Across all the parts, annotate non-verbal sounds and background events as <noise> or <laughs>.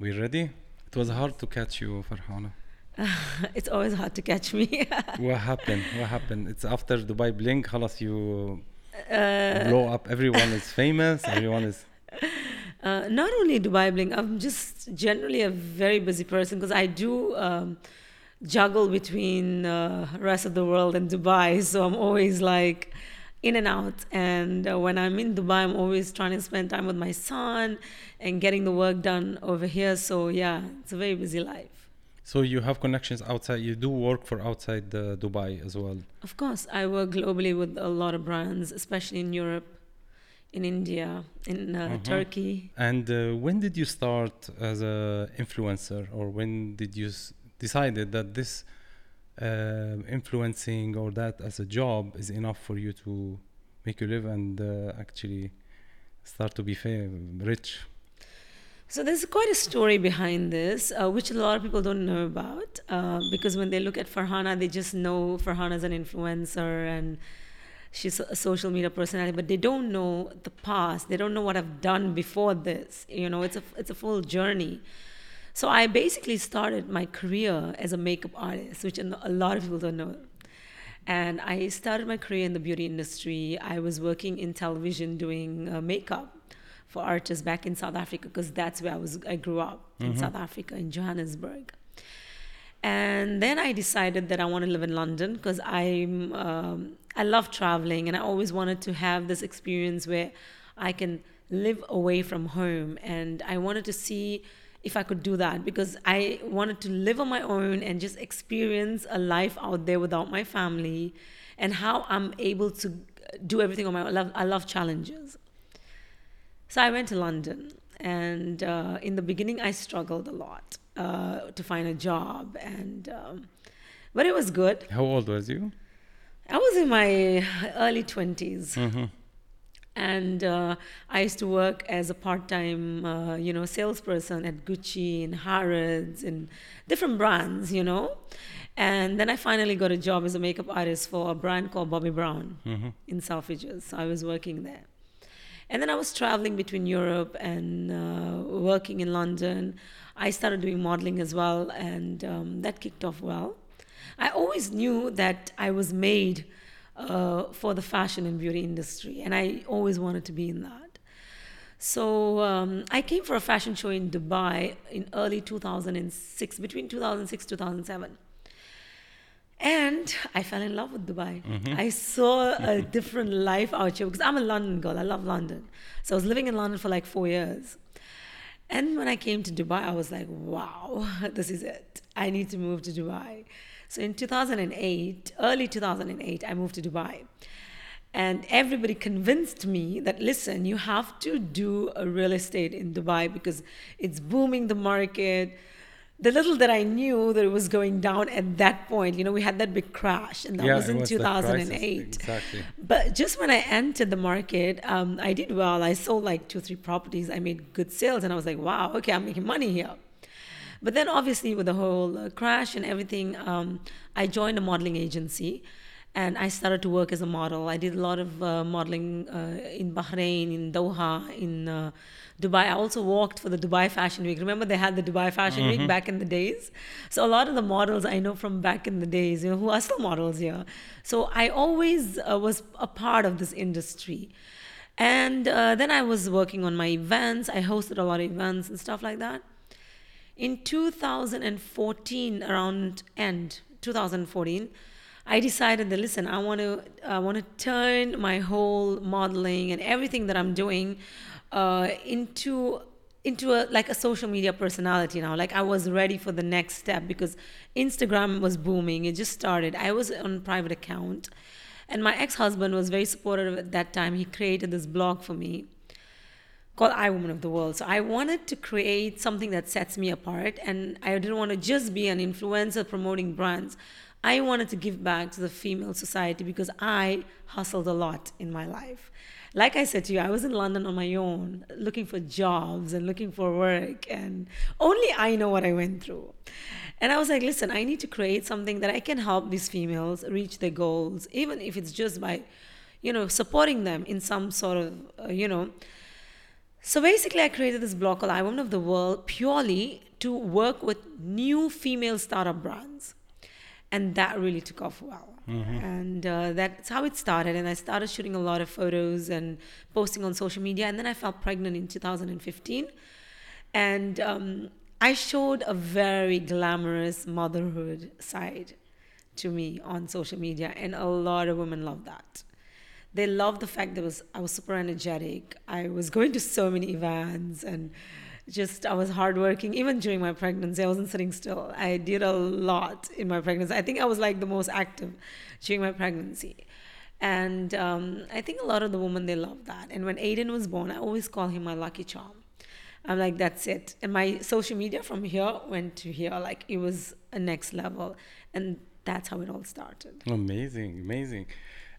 We ready? It was hard to catch you, Farhana. <laughs> it's always hard to catch me. <laughs> what happened? What happened? It's after Dubai Bling. Halas, you uh, blow up. Everyone is famous. <laughs> Everyone is. Uh, not only Dubai Bling, I'm just generally a very busy person because I do um, juggle between uh, rest of the world and Dubai. So I'm always like, in and out. And uh, when I'm in Dubai, I'm always trying to spend time with my son and getting the work done over here. So yeah, it's a very busy life. So you have connections outside. You do work for outside uh, Dubai as well. Of course, I work globally with a lot of brands, especially in Europe, in India, in uh, Uh-huh. Turkey. And uh, when did you start as a influencer, or when did you s- decided that this uh, influencing or that as a job is enough for you to make you live and uh, actually start to be rich? So there's quite a story behind this, uh, which a lot of people don't know about, uh, because when they look at Farhana, they just know Farhana as an influencer and she's a social media personality, but they don't know the past. They don't know what I've done before this. You know, it's a it's a full journey. So I basically started my career as a makeup artist, which a lot of people don't know. And I started my career in the beauty industry. I was working in television doing uh, makeup for artists back in South Africa because that's where I was. I grew up in South Africa in Johannesburg. And then I decided that I want to live in London because I'm um, I love traveling and I always wanted to have this experience where I can live away from home and I wanted to see if I could do that because I wanted to live on my own and just experience a life out there without my family and how I'm able to do everything on my own. I love, I love challenges. So I went to London, and uh, in the beginning, I struggled a lot uh, to find a job, and um, but it was good. How old was you? I was in my early 20s Mm-hmm. And uh, I used to work as a part-time, uh, you know, salesperson at Gucci and Harrods and different brands, you know. And then I finally got a job as a makeup artist for a brand called Bobbi Brown Mm-hmm. in Selfridges. So I was working there. And then I was traveling between Europe and uh, working in London. I started doing modeling as well, and um, that kicked off well. I always knew that I was made uh, for the fashion and beauty industry, and I always wanted to be in that. So um, I came for a fashion show in Dubai in early 2006, between 2006 2007. And I fell in love with Dubai. I saw a <laughs> different life out here because I'm a London girl. I love London. So I was living in London for like four years. And when I came to Dubai, I was like, wow, <laughs> this is it. I need to move to Dubai. So in 2008, early 2008, I moved to Dubai. And everybody convinced me that, listen, you have to do a real estate in Dubai because it's booming the market. The little that I knew that it was going down at that point, you know, we had that big crash, and that yeah, was in was 2008. Exactly. But just when I entered the market, um, I did well. I sold like two, three properties. I made good sales, and I was like, wow, okay, I'm making money here. But then, obviously, with the whole uh, crash and everything, um, I joined a modeling agency and I started to work as a model. I did a lot of uh, modeling uh, in Bahrain, in Doha, in uh, Dubai. I also walked for the Dubai Fashion Week. Remember, they had the Dubai Fashion Week back in the days? So, a lot of the models I know from back in the days, you know, who are still models here. So, I always uh, was a part of this industry. And uh, then I was working on my events. I hosted a lot of events and stuff like that. In 2014, around end 2014, I decided that listen, I want to I want to turn my whole modeling and everything that I'm doing uh, into into a like a social media personality now. Like I was ready for the next step because Instagram was booming. It just started. I was on private account, and my ex-husband was very supportive at that time. He created this blog for me called I Woman of the World. So I wanted to create something that sets me apart, and I didn't want to just be an influencer promoting brands. I wanted to give back to the female society because I hustled a lot in my life. Like I said to you, I was in London on my own, looking for jobs and looking for work, and only I know what I went through. And I was like, listen, I need to create something that I can help these females reach their goals, even if it's just by, you know, supporting them in some sort of, uh, you know, So basically, I created this blog called I Woman of the World purely to work with new female startup brands. And that really took off well. And uh, that's how it started. And I started shooting a lot of photos and posting on social media. And then I felt pregnant in 2015. And um, I showed a very glamorous motherhood side to me on social media. And a lot of women love that they loved the fact that was I was super energetic. I was going to so many events and just I was hardworking. Even during my pregnancy, I wasn't sitting still. I did a lot in my pregnancy. I think I was like the most active during my pregnancy. And um, I think a lot of the women they love that. And when Aiden was born, I always call him my lucky charm. I'm like, that's it. And my social media from here went to here. Like it was a next level. And that's how it all started. Amazing, amazing.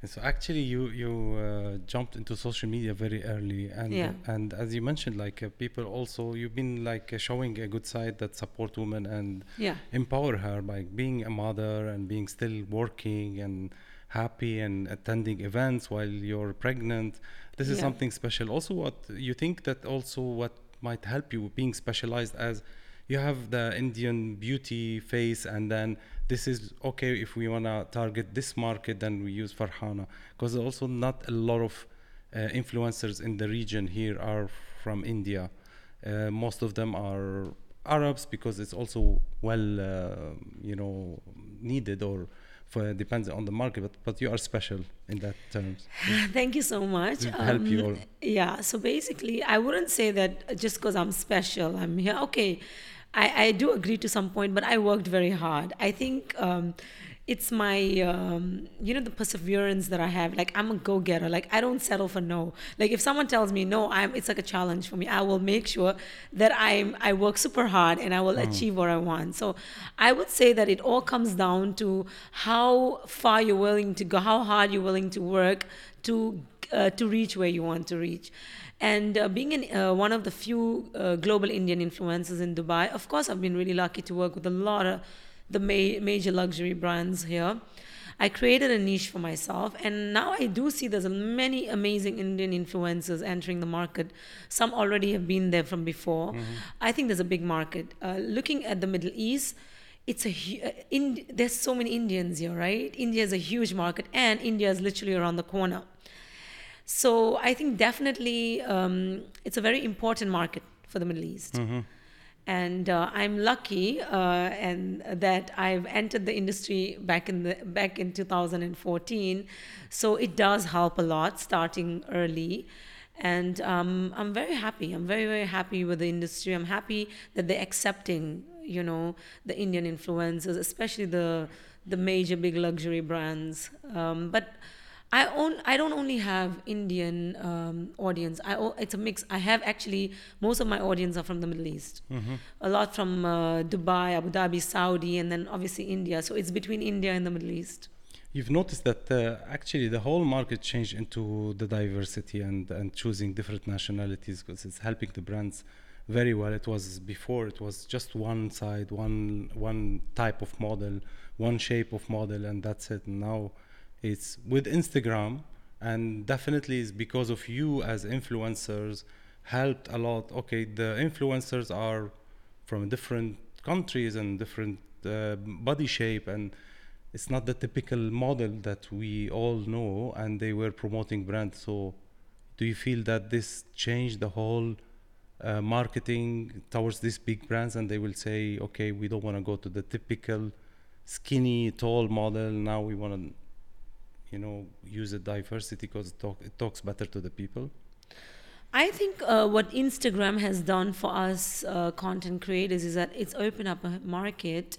And so actually, you you uh, jumped into social media very early, and Yeah. and as you mentioned, like uh, people also you've been like uh, showing a good side that support women and Yeah. empower her by being a mother and being still working and happy and attending events while you're pregnant. This is Yeah. something special. Also, what you think that also what might help you being specialized as you have the Indian beauty face, and then this is okay if we wanna target this market, then we use Farhana because also not a lot of uh, influencers in the region here are from India. Uh, most of them are Arabs because it's also well, uh, you know, needed or for, depends on the market. But but you are special in that terms. <laughs> Thank you so much. To help you all. Yeah, so basically, I wouldn't say that just because I'm special, I'm here. Okay, I, I do agree to some point, but I worked very hard. I think um, it's my, um, you know, the perseverance that I have. Like, I'm a go getter. Like, I don't settle for no. Like, if someone tells me no, I'm, it's like a challenge for me. I will make sure that I'm, I work super hard and I will achieve what I want. So I would say that it all comes down to how far you're willing to go, how hard you're willing to work to uh, to reach where you want to reach. And uh, being in, uh, one of the few uh, global Indian influencers in Dubai, of course, I've been really lucky to work with a lot of the ma- major luxury brands here. I created a niche for myself, and now I do see there's many amazing Indian influencers entering the market. Some already have been there from before. I think there's a big market. Uh, looking at the Middle East, it's a hu- uh, in, there's so many Indians here, right? India is a huge market, and India is literally around the corner. So I think definitely um, it's a very important market for the Middle East. And uh, I'm lucky uh, and that I've entered the industry back in the back in 2014. So it does help a lot starting early. And um, I'm very happy. I'm very very happy with the industry. I'm happy that they're accepting, you know, the Indian influencers, especially the the major big luxury brands. Um, but I own. I don't only have Indian um, audience. I o- it's a mix. I have actually most of my audience are from the Middle East. A lot from uh, Dubai, Abu Dhabi, Saudi, and then obviously India. So it's between India and the Middle East. You've noticed that uh, actually the whole market changed into the diversity and, and choosing different nationalities because it's helping the brands very well. It was before it was just one side, one one type of model, one shape of model, and that's it. Now it's with Instagram, and definitely it's because of you as influencers helped a lot. Okay, the influencers are from different countries and different uh, body shape and it's not the typical model that we all know and they were promoting brands. So do you feel that this changed the whole uh, marketing towards these big brands? And they will say okay we don't want to go to the typical skinny tall model. Now we want to you know use a diversity because it, talk, it talks better to the people I think uh, what Instagram has done for us uh, content creators is that it's opened up a market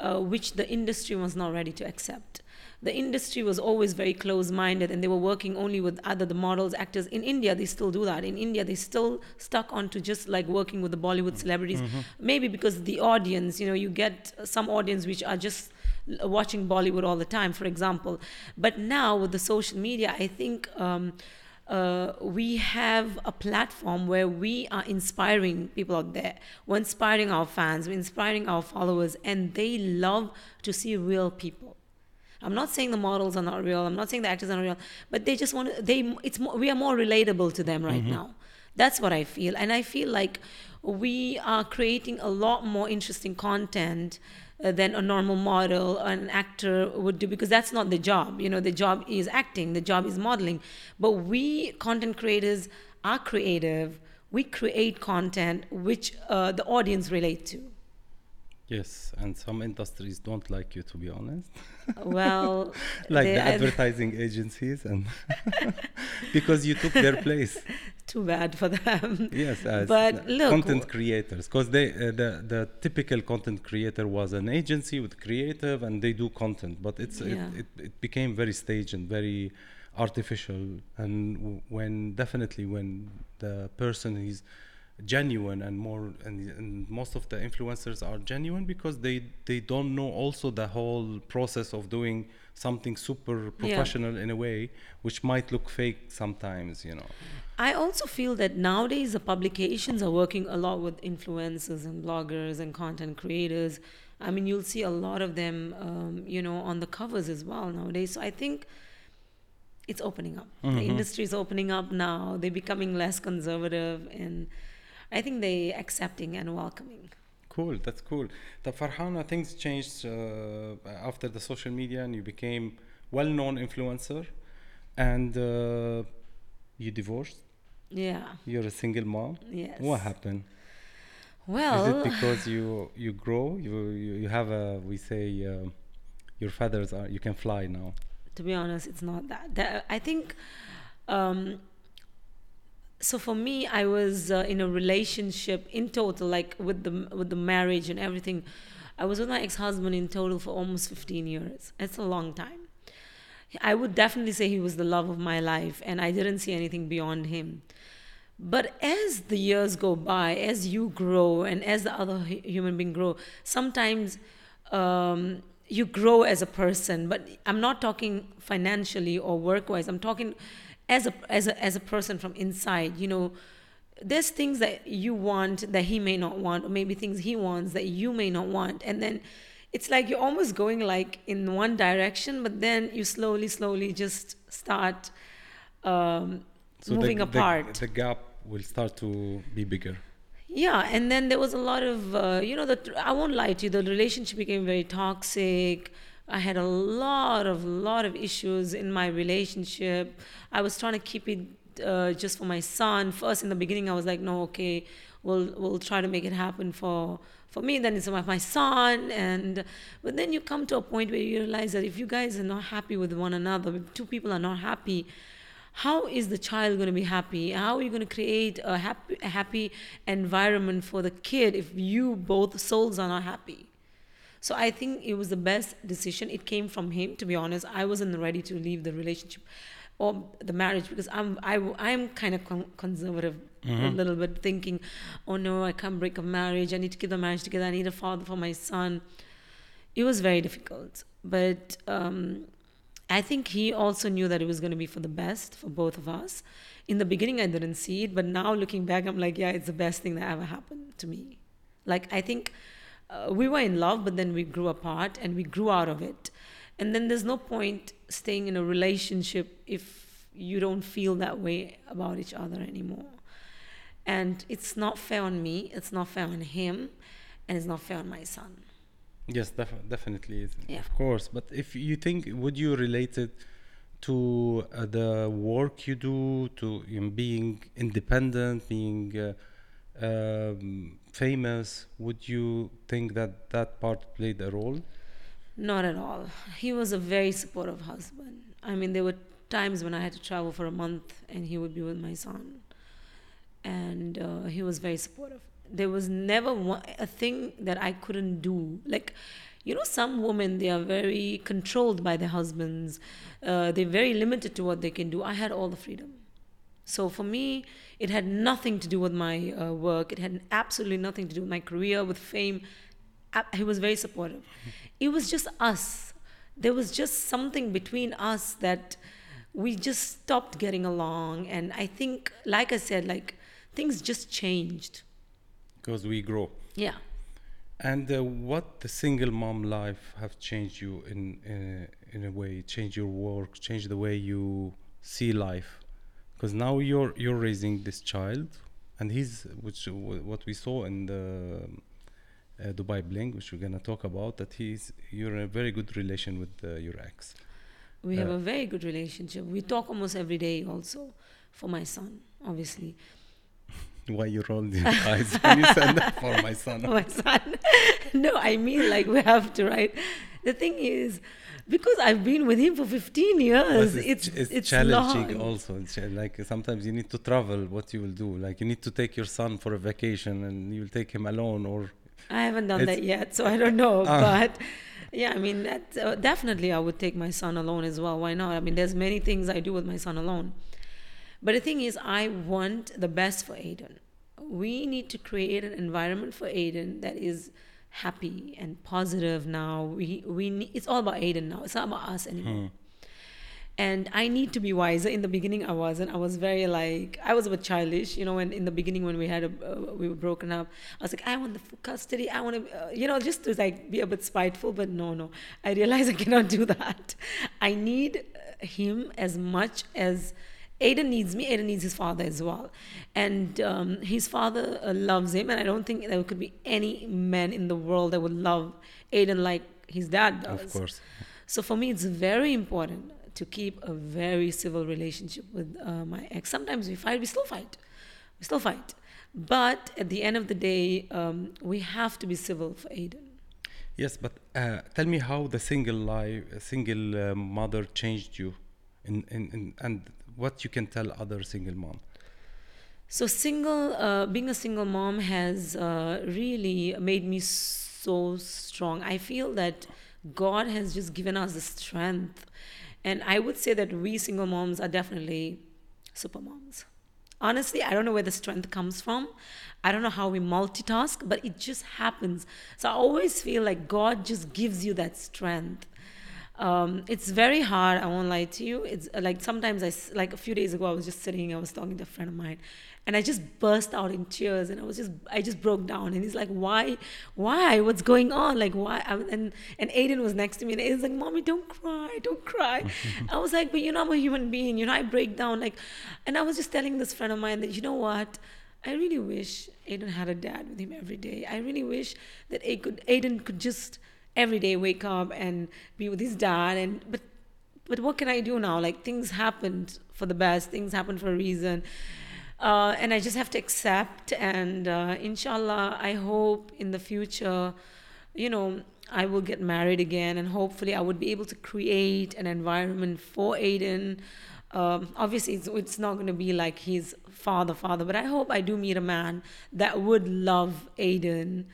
uh, which the industry was not ready to accept. The industry was always very close minded and they were working only with other the models, actors. In India, they still do that. In India, they still stuck onto just like working with the Bollywood celebrities. Maybe because the audience, you know, you get some audience which are just watching Bollywood all the time, for example. But now with the social media, I think. Um, uh, we have a platform where we are inspiring people out there. We're inspiring our fans, we're inspiring our followers, and they love to see real people. I'm not saying the models are not real. I'm not saying the actors are not real, but they just want to. They it's more, we are more relatable to them right now. That's what I feel. And I feel like we are creating a lot more interesting content than a normal model an actor would do because that's not the job. You know, the job is acting, the job is modeling. But we content creators are creative. We create content which uh, the audience relate to. Yes, and some industries don't like you, to be honest. <laughs> Well, <laughs> like the advertising agencies, and <laughs> because you took their place. too bad for them. Yes, as But look, content creators, because they uh, the the typical content creator was an agency with creative, and they do content, but it's Yeah. it, it, it became very staged and very artificial, and w- when definitely when the person is genuine and more and, and most of the influencers are genuine because they they don't know also the whole process of doing something super professional in a way which might look fake sometimes you know I also feel that nowadays the publications are working a lot with influencers and bloggers and content creators. I mean, you'll see a lot of them, um, you know, on the covers as well nowadays. So I think it's opening up. The Mhm. industry is opening up now. They're becoming less conservative, and I think they accepting and welcoming. Cool, that's cool. The Farhana things changed uh, after the social media, and you became well-known influencer, and uh, you divorced. Yeah. You're a single mom. Yes. What happened? Well, Is it because you you grow? You you, you have a we say um your feathers are you can fly now. to be honest, it's not that. that I think. Um, so for me, I was uh, in a relationship in total, like with the with the marriage and everything. I was with my ex-husband in total for almost 15 years. It's a long time. I would definitely say he was the love of my life, and I didn't see anything beyond him. But as the years go by, as you grow, and as the other human being grow, sometimes um, you grow as a person. But I'm not talking financially or work-wise. I'm talking as a as a as a person from inside. You know, there's things that you want that he may not want, or maybe things he wants that you may not want, and then it's like you're almost going like in one direction, but then you slowly, slowly just start um, So moving the, apart. The, the gap will start to be bigger. Yeah, and then there was a lot of, uh, you know, the, I won't lie to you, the relationship became very toxic. I had a lot of, lot of issues in my relationship. I was trying to keep it uh, just for my son. First, in the beginning, I was like, no, okay, we'll, we'll try to make it happen for, for me. Then it's my, my son. And, but then you come to a point where you realize that if you guys are not happy with one another, if two people are not happy, how is the child going to be happy how are you going to create a happy, a happy environment for the kid if you both souls are not happy so i think it was the best decision. It came from him to be honest. I wasn't ready to leave the relationship or the marriage because i'm I, i'm kind of con- conservative a little bit thinking oh no i can't break a marriage. I need to keep the marriage together. I need a father for my son. It was very difficult. But um, I think he also knew that it was going to be for the best for both of us. In the beginning, I didn't see it, but now looking back, I'm like, yeah, it's the best thing that ever happened to me. Like, I think uh, we were in love, but then we grew apart and we grew out of it. And then there's no point staying in a relationship if you don't feel that way about each other anymore. And it's not fair on me, it's not fair on him, and it's not fair on my son. Yes, def- definitely, Yeah. of course. But if you think, would you relate it to uh, the work you do, to in being independent, being uh, um, famous? Would you think that that part played a role? Not at all. He was a very supportive husband. I mean, there were times when I had to travel for a month and he would be with my son. And uh, he was very supportive. There was never one, a thing that I couldn't do. Like, you know, some women, they are very controlled by their husbands, uh, they're very limited to what they can do. I had all the freedom. So for me, it had nothing to do with my uh, work. It had absolutely nothing to do with my career, with fame. He was very supportive. It was just us. There was just something between us that we just stopped getting along. And I think, like I said, like things just changed. Because we grow. Yeah. And uh, what the single mom life have changed you in uh, in a way, change your work, change the way you see life, because now you're you're raising this child and he's which w- what we saw in the uh, Dubai Bling, which we're gonna talk about, that he's you're in a very good relation with uh, your ex. We have Uh, a very good relationship. We talk almost every day also for my son, obviously. <laughs> Why you rolled your eyes when you said that for my son? <laughs> For my son. <laughs> no, I mean like we have to, right? The thing is, because I've been with him for 15 years, But it's, it's, it's, challenging long. also. It's like sometimes you need to travel. What you will do? Like you need to take your son for a vacation, and you will take him alone, or I haven't done that yet, so I don't know. <laughs> Ah. But yeah, I mean, that, uh, definitely I would take my son alone as well. Why not? I mean, there's many things I do with my son alone. But the thing is, I want the best for Aiden. We need to create an environment for Aiden that is happy and positive now. We, we need, it's all about Aiden now. It's not about us anymore. And I need to be wiser. In the beginning, I wasn't. I was very like I was a bit childish, you know. When in the beginning, when we had a, uh, we were broken up, I was like, I want the full custody. I want to, uh, you know, just to like be a bit spiteful. But no, no, I realize I <laughs> cannot do that. I need uh, him as much as Aiden needs me. Aiden needs his father as well, and um, his father uh, loves him. And I don't think there could be any man in the world that would love Aiden like his dad does. of course. So for me, it's very important to keep a very civil relationship with uh, my ex. Sometimes we fight, we still fight, we still fight. But at the end of the day, um, we have to be civil for Aiden. Yes, but uh, tell me how the single life, single uh, mother changed you, in, in, in and what you can tell other single mom. So single, uh, being a single mom has uh, really made me so strong. I feel that God has just given us the strength, and I would say that we single moms are definitely super moms. Honestly, I don't know where the strength comes from. I don't know how we multitask, but it just happens. So I always feel like God just gives you that strength. Um, it's very hard. I won't lie to you. It's uh, like sometimes i like a few days ago I was just sitting. I was talking to a friend of mine, and I just burst out in tears. And I was just I just broke down. And he's like, "Why? Why? What's going on? Like why?" And and Aiden was next to me, and he's like, "Mommy, don't cry, don't cry." <laughs> I was like, "But you know, I'm a human being. You know, I break down." Like, and I was just telling this friend of mine that you know what. I really wish Aiden had a dad with him every day. I really wish that Aiden could, Aiden could just every day wake up and be with his dad. And but but what can I do now? Like things happened for the best. Things happen for a reason. Uh, and I just have to accept. And uh, inshallah, I hope in the future, you know, I will get married again, and hopefully, I would be able to create an environment for Aiden. Um, obviously, it's, it's not going to be like his father, father, but I hope I do meet a man that would love Aiden,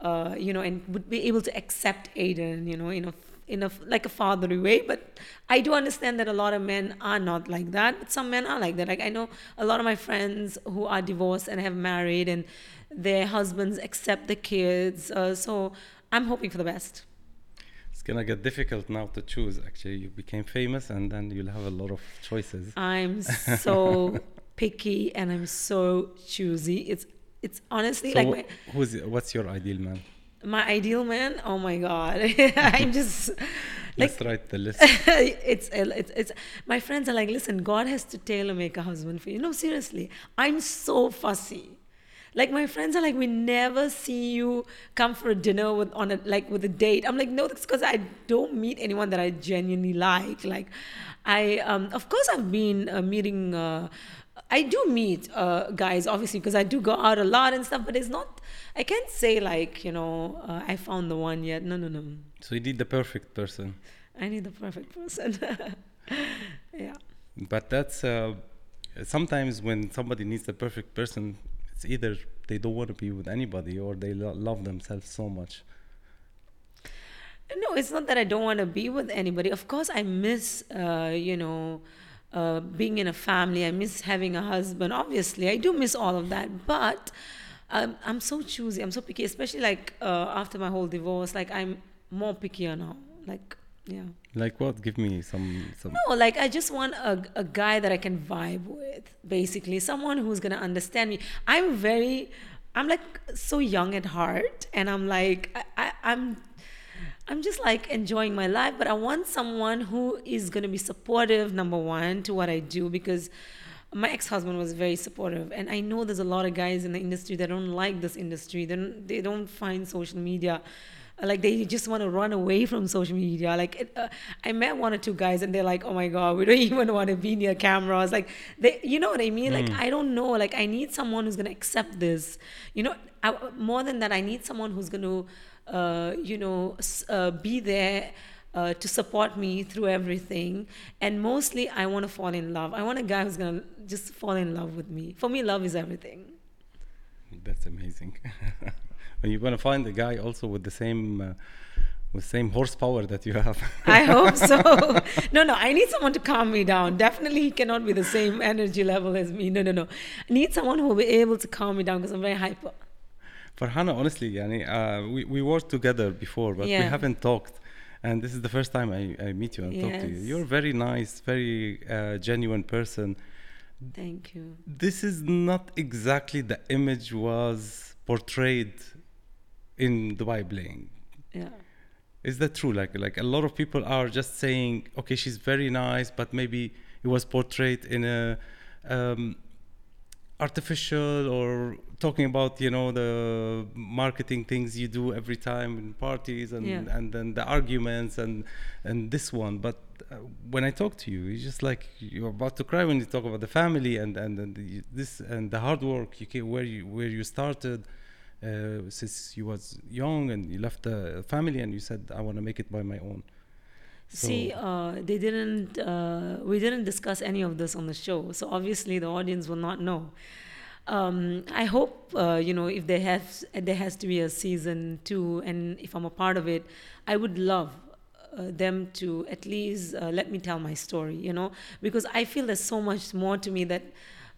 uh, you know, and would be able to accept Aiden, you know, in a in a like a fatherly way. But I do understand that a lot of men are not like that, but some men are like that. Like I know a lot of my friends who are divorced and have married, and their husbands accept the kids. Uh, so I'm hoping for the best. It's gonna get difficult now to choose. Actually, you became famous, and then you'll have a lot of choices. I'm so <laughs> picky and I'm so choosy. It's it's honestly So like my, who's what's your ideal man? my ideal man. Oh my god, <laughs> I'm just <laughs> like Let's write the list. <laughs> it's, it's it's my friends are like, listen, God has to tailor make a husband for you. No, seriously, I'm so fussy. Like my friends are like, we never see you come for a dinner with on a like with a date. I'm like, no, that's because I don't meet anyone that I genuinely like. Like, I um, of course I've been uh, meeting. Uh, I do meet uh, guys, obviously, because I do go out a lot and stuff. But it's not. I can't say like you know uh, I found the one yet. No, no, no. so you need the perfect person. I need the perfect person. <laughs> yeah. But that's uh, sometimes when somebody needs the perfect person, it's either they don't want to be with anybody or they lo- love themselves so much. No, it's not that I don't want to be with anybody. Of course, I miss, uh, you know, uh, being in a family. I miss having a husband. Obviously, I do miss all of that. But um, I'm so choosy. I'm so picky, especially like uh, after my whole divorce. Like I'm more pickier now. Like yeah. Like what? Give me some some. No, like I just want a, a guy that I can vibe with, basically. Someone who's gonna understand me. I'm very I'm like so young at heart and I'm like I, I, I'm I'm just like enjoying my life, but I want someone who is gonna be supportive, number one, to what I do because my ex-husband was very supportive. And i know there's a lot of guys in the industry that don't like this industry. They don't, they don't find social media like they just want to run away from social media. Like it, uh, i met one or two guys and they're like oh my god we don't <laughs> even want to be near cameras. Like they you know what i mean? Like i don't know. Like i need someone who's going to accept this. You know I, more than that i need someone who's going to you know uh, be there uh, to support me through everything and mostly i want to fall in love i want a guy who's going to just fall in love with me for me love is everything That's amazing. <laughs> and you're gonna find a guy also with the same uh, with same horsepower that you have. <laughs> I hope so. <laughs> no, no, I need someone to calm me down. Definitely, he cannot be the same energy level as me. No, no, no. I need someone who will be able to calm me down because I'm very hyper. Farhana, honestly, yani, uh, we, we worked together before, but we haven't talked. And this is the first time I, I meet you and talk to you. You're a very nice, very uh, genuine person. Thank you. This is not exactly the image was portrayed in Dubai Bling. Yeah. Is that true? Like, like a lot of people are just saying, okay, she's very nice, but maybe it was portrayed in a um, artificial or talking about you know the marketing things you do every time in parties and Yeah. and then the arguments and and this one. But uh, when I talk to you, it's just like you're about to cry when you talk about the family and and, and the, this and the hard work you came, where you where you started. Uh, since you was young and you left the family and you said I want to make it by my own. See, uh, they didn't. Uh, we didn't discuss any of this on the show, so obviously the audience will not know. Um, I hope uh, you know if there has there has to be a season two, and if I'm a part of it, I would love uh, them to at least uh, let me tell my story. You know, because I feel there's so much more to me that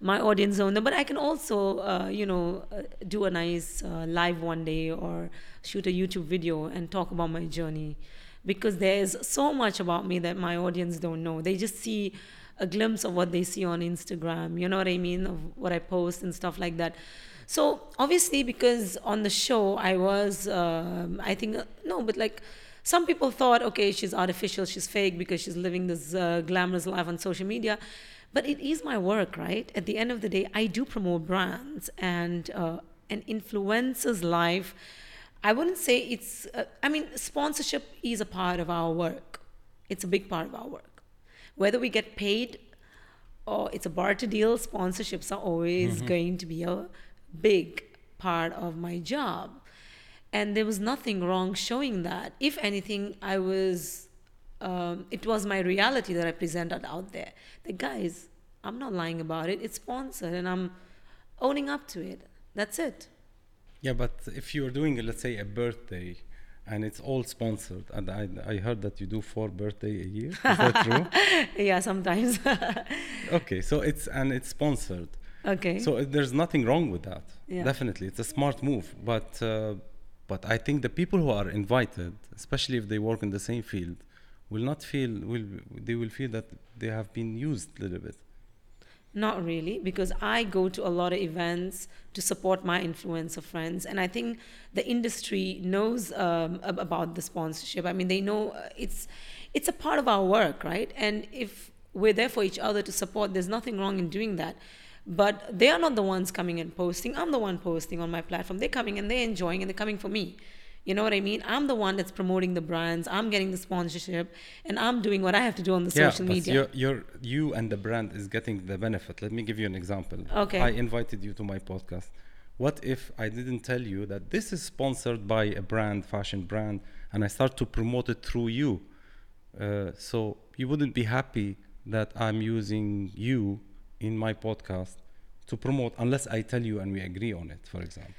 my audience don't know. But I can also, uh, you know, uh, do a nice uh, live one day or shoot a YouTube video and talk about my journey because there's so much about me that my audience don't know. They just see a glimpse of what they see on Instagram, you know what I mean, of what I post and stuff like that. So obviously, because on the show I was, um, I think uh, no, but like some people thought, okay, she's artificial, she's fake because she's living this uh, glamorous life on social media. But it is my work, right? At the end of the day, I do promote brands and uh, an influencer's life. I wouldn't say it's, uh, I mean, sponsorship is a part of our work. It's a big part of our work. Whether we get paid or it's a barter deal, sponsorships are always going to be a big part of my job. And there was nothing wrong showing that. If anything, I was, um, it was my reality that I presented out there. The guys, I'm not lying about it. It's sponsored and I'm owning up to it. That's it. Yeah, but if you're doing, let's say, a birthday, and it's all sponsored, and I, I heard that you do four birthday a year. Is that <laughs> true? yeah, sometimes. <laughs> Okay, so it's and it's sponsored. okay. So uh, there's nothing wrong with that. Yeah. Definitely, it's a smart move. But uh, but I think the people who are invited, especially if they work in the same field, will not feel will they will feel that they have been used a little bit. Not really, because I go to a lot of events to support my influencer friends, and I think the industry knows um, about the sponsorship. I mean, they know uh, it's it's a part of our work, right? And if we're there for each other to support, there's nothing wrong in doing that. But they are not the ones coming and posting. I'm the one posting on my platform. They're coming and they're enjoying, and they're coming for me. You know what I mean? I'm the one that's promoting the brands. I'm getting the sponsorship, and I'm doing what I have to do on the social but media. You're, you're, you and the brand is getting the benefit. Let me give you an example. Okay. I invited you to my podcast. What if I didn't tell you that this is sponsored by a brand, fashion brand, and I start to promote it through you? Uh, so you wouldn't be happy that I'm using you in my podcast to promote unless I tell you and we agree on it, for example.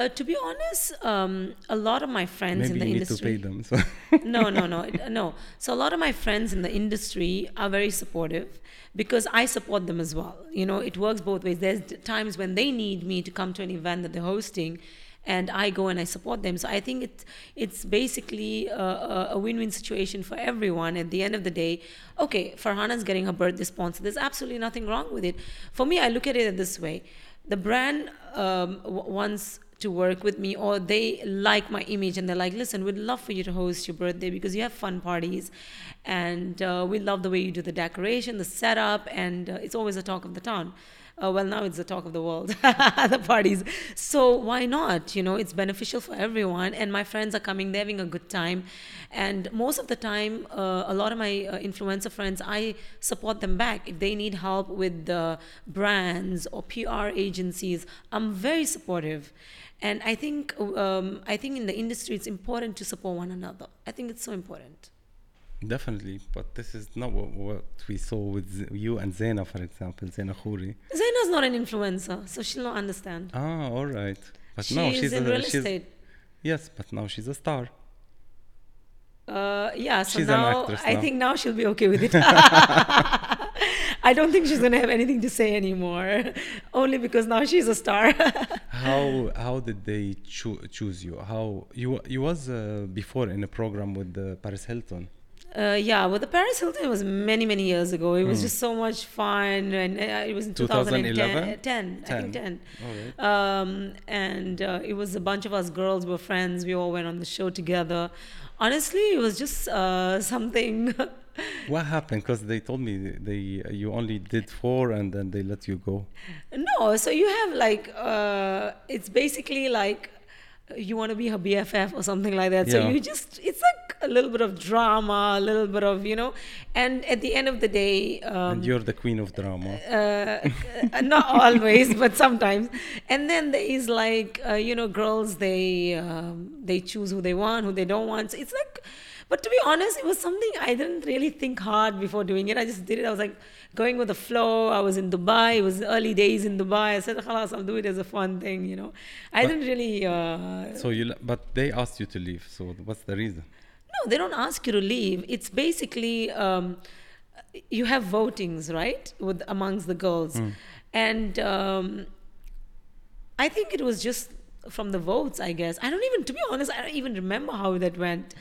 Uh, to be honest, um, a lot of my friends Maybe in the you need industry. to pay them. So <laughs> no, no, no, no. So a lot of my friends in the industry are very supportive because I support them as well. You know, it works both ways. There's times when they need me to come to an event that they're hosting, and I go and I support them. So I think it's it's basically a, a, win-win situation for everyone. At the end of the day, okay, Farhana's getting her birthday sponsor. There's absolutely nothing wrong with it. For me, I look at it this way: the brand um, wants to work with me or they like my image and they're like listen we'd love for you to host your birthday because you have fun parties and uh, we love the way you do the decoration the setup and uh, it's always a talk of the town. Uh, well now it's the talk of the world <laughs> the parties. So why not? You know it's beneficial for everyone and my friends are coming they're having a good time. And most of the time uh, a lot of my uh, influencer friends i support them back. If they need help with the brands or pr agencies i'm very supportive and i think um, i think in the industry it's important to support one another i think it's so important Definitely, but this is not what, what we saw with Z- you and Zena, for example, Zena Khouri. Zaina's not an influencer, so she'll not understand. Ah, all right. But she's no, she's in a, real she's, estate. Yes, but now she's a star. Uh, yeah, so She's now I now. think now she'll be okay with it. <laughs> <laughs> I don't think she's gonna have anything to say anymore, only because now she's a star. <laughs> How how did they choo- choose you? How you you was uh, before in a program with uh, Paris Hilton. Uh, yeah, well, the Paris Hilton it was many, many years ago. It was Hmm. just so much fun, and uh, it was in 2010. 2011? 10, I think 10. All right. Um, and uh, it was a bunch of us girls were friends. We all went on the show together. Honestly, it was just uh, something. <laughs> What happened? Because they told me they you only did four and then they let you go. no, so you have like, uh, it's basically like you want to be her BFF or something like that. So you just, it's like a little bit of drama, a little bit of, you know, and at the end of the day, um, and you're the queen of drama. uh, uh, not always but sometimes and then there is like uh, you know girls they um, they choose who they want who they don't want so it's like but to be honest it was something i didn't really think hard before doing it i just did it i was like going with the flow i was in dubai it was early days in dubai i said Khalas, i'll do it as a fun thing you know i But- didn't really uh, So you but they asked you to leave. So what's the reason? no, they don't ask you to leave. It's basically um, you have votings, right, with amongst the girls, and um, I think it was just from the votes. I guess I don't even, to be honest, I don't even remember how that went.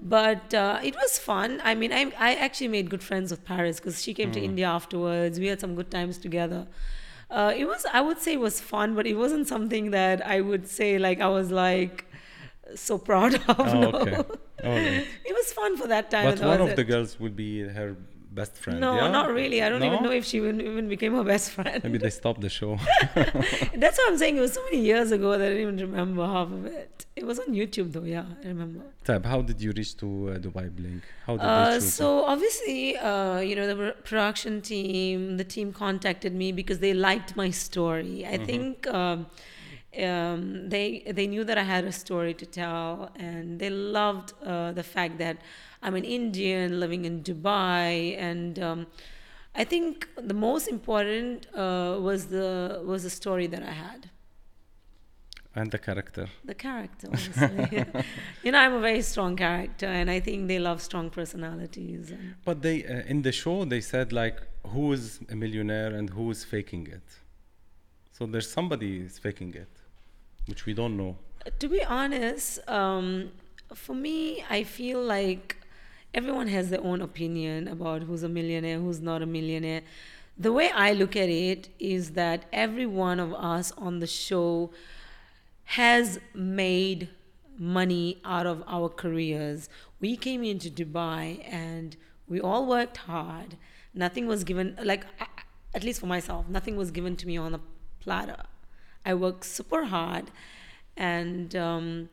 But uh, it was fun. I mean, I, I actually made good friends with Paris because she came to India afterwards. We had some good times together. Uh, it was, I would say, it was fun, but it wasn't something that I would say like I was like so proud <laughs> of. Oh, no. okay. Right. <laughs> It was fun for that time. But one of the girls would be her best friend. No, yeah? not really. I don't even know if she even, even became her best friend. Maybe they stopped the show. <laughs> <laughs> That's what I'm saying. It was so many years ago that I don't even remember half of it. It was on YouTube though. Yeah, I remember. Tab, how did you reach to uh, Dubai Bling? How did they Uh, choose you? so obviously, uh, you know, the production team, the team contacted me because they liked my story. I think um, um, they they knew that I had a story to tell, and they loved uh, the fact that I'm an Indian living in Dubai, and um, I think the most important uh, was the was the story that I had and the character. the character obviously. <laughs> you know i'm a very strong character and i think they love strong personalities But they uh, in the show they said like who is a millionaire and who is faking it. So there's somebody is faking it, which we don't know. to be honest um, for me i feel like everyone has their own opinion about who's a millionaire who's not a millionaire the way i look at it is that every one of us on the show has made money out of our careers. We came into Dubai and we all worked hard. Nothing was given, like, at least for myself, nothing was given to me on a platter. I worked super hard. And um,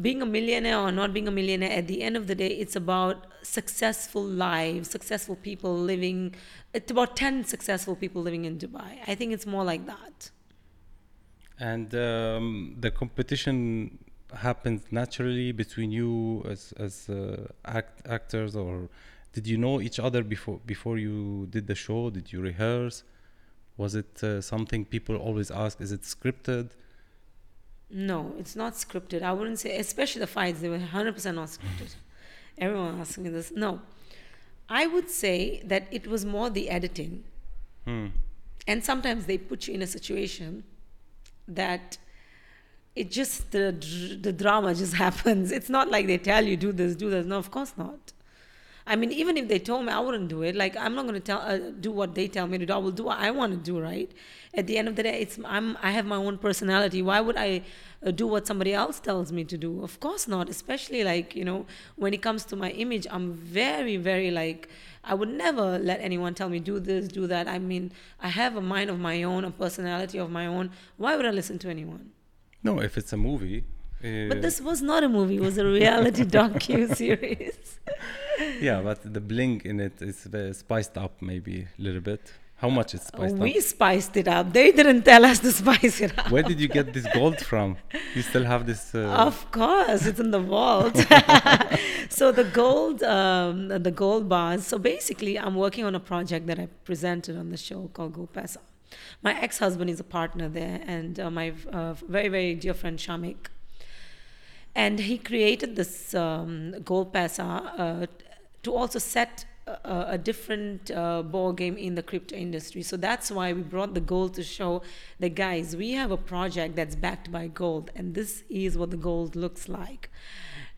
being a millionaire or not being a millionaire, at the end of the day, it's about successful lives, successful people living. It's about 10 successful people living in Dubai. I think it's more like that. And um, the competition happens naturally between you as as uh, act, actors, or did you know each other before before you did the show? Did you rehearse? Was it uh, something people always ask? Is it scripted? No, it's not scripted. I wouldn't say, especially the fights, they were 100% not scripted. Everyone asking me this. No. I would say that it was more the editing. Hmm. And sometimes they put you in a situation that it just, the, the drama just <laughs> happens. It's not like they tell you, do this, do this. No, of course not. I mean, even if they told me, I wouldn't do it. Like, I'm not going to tell uh, do what they tell me to do. I will do what I want to do. Right? At the end of the day, it's I'm I have my own personality. Why would I uh, do what somebody else tells me to do? Of course not. Especially like you know, when it comes to my image, I'm very very like. I would never let anyone tell me do this, do that. I mean, I have a mind of my own, a personality of my own. Why would I listen to anyone? No, if it's a movie. Uh, But this was not a movie; it was a reality <laughs> docu series. <laughs> yeah, but the bling in it is spiced up maybe a little bit. How much it's spiced we up? We spiced it up. They didn't tell us to spice it up. Where did you get this gold from? You still have this? Uh, Of course, it's in the vault. <laughs> so the gold, um, the gold bars. So basically, I'm working on a project that I presented on the show called Gold Pesa. My ex-husband is a partner there, and uh, my uh, very very dear friend Shamik. And he created this um, Gold Pesa uh, to also set a, a different uh, ball game in the crypto industry. So that's why we brought the gold to show the guys we have a project that's backed by gold, and this is what the gold looks like.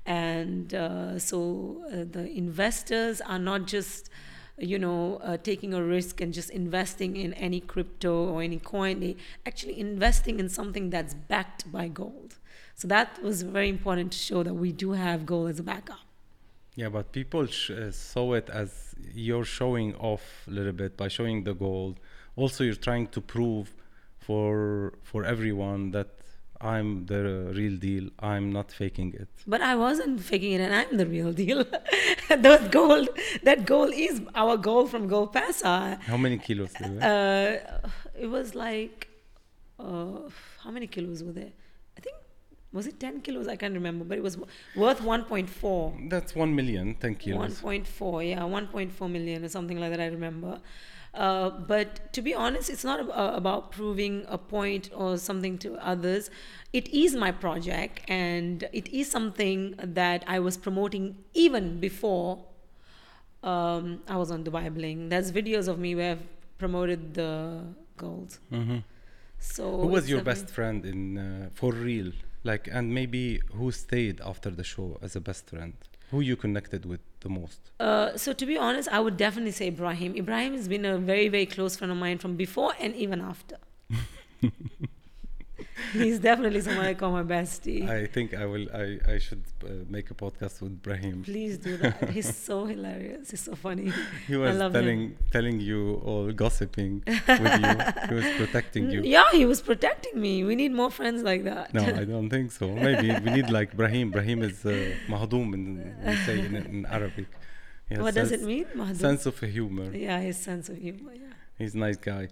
And uh, so uh, the investors are not just you know uh, taking a risk and just investing in any crypto or any coin they actually investing in something that's backed by gold so that was very important to show that we do have gold as a backup Yeah, but people sh- uh, saw it as you're showing off a little bit by showing the gold. Also, you're trying to prove for for everyone that I'm the real deal. I'm not faking it. But I wasn't faking it, and I'm the real deal. <laughs> that gold, that goal is our goal from Gold Pesa. How many kilos? Uh, it was like, uh, how many kilos were there? I think was it 10 kilos? I can't remember, but it was worth 1.4. That's one million. Thank you. 1.4, yeah, 1.4 million or something like that. I remember. Uh, but to be honest, it's not ab- uh, about proving a point or something to others. It is my project, and it is something that I was promoting even before um, I was on Dubai Bling. There's videos of me where I've promoted the gold. hmm So Who was your best friend in uh, for real? Like, and maybe who stayed after the show as a best friend? Who you connected with the most? Uh, so to be honest, I would definitely say Ibrahim. Ibrahim has been a very, very close friend of mine from before and even after. <laughs> He's definitely someone I call my bestie. I think I will. I I should uh, make a podcast with Brahim. Please do that. He's so hilarious. He's so funny. <laughs> He I was love telling him. telling you all gossiping with you. He was protecting you. <laughs> Yeah, he was protecting me. We need more friends like that. No, I <laughs> don't think so. Maybe we need like Brahim. Brahim is uh, mahdoom in we say in, in Arabic. What does it mean? Mahdou? Sense of humor. Yeah, his sense of humor. Yeah. He's a nice guy.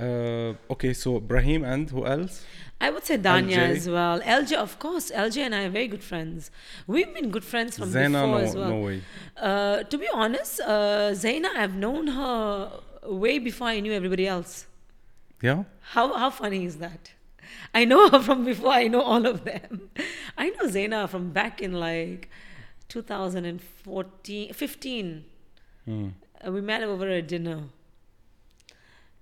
Uh, okay, so Brahim and who else? I would say Danya LJ? as well. LJ, of course. LJ and I are very good friends. We've been good friends from Zeina, before no, as well. no way. Uh, to be honest, uh, Zeina, I've known her way before I knew everybody else. Yeah, How how funny is that? I know her <laughs> from before I know all of them. I know Zeina from back in like 2014, 15. Hmm. Uh, we met over a dinner.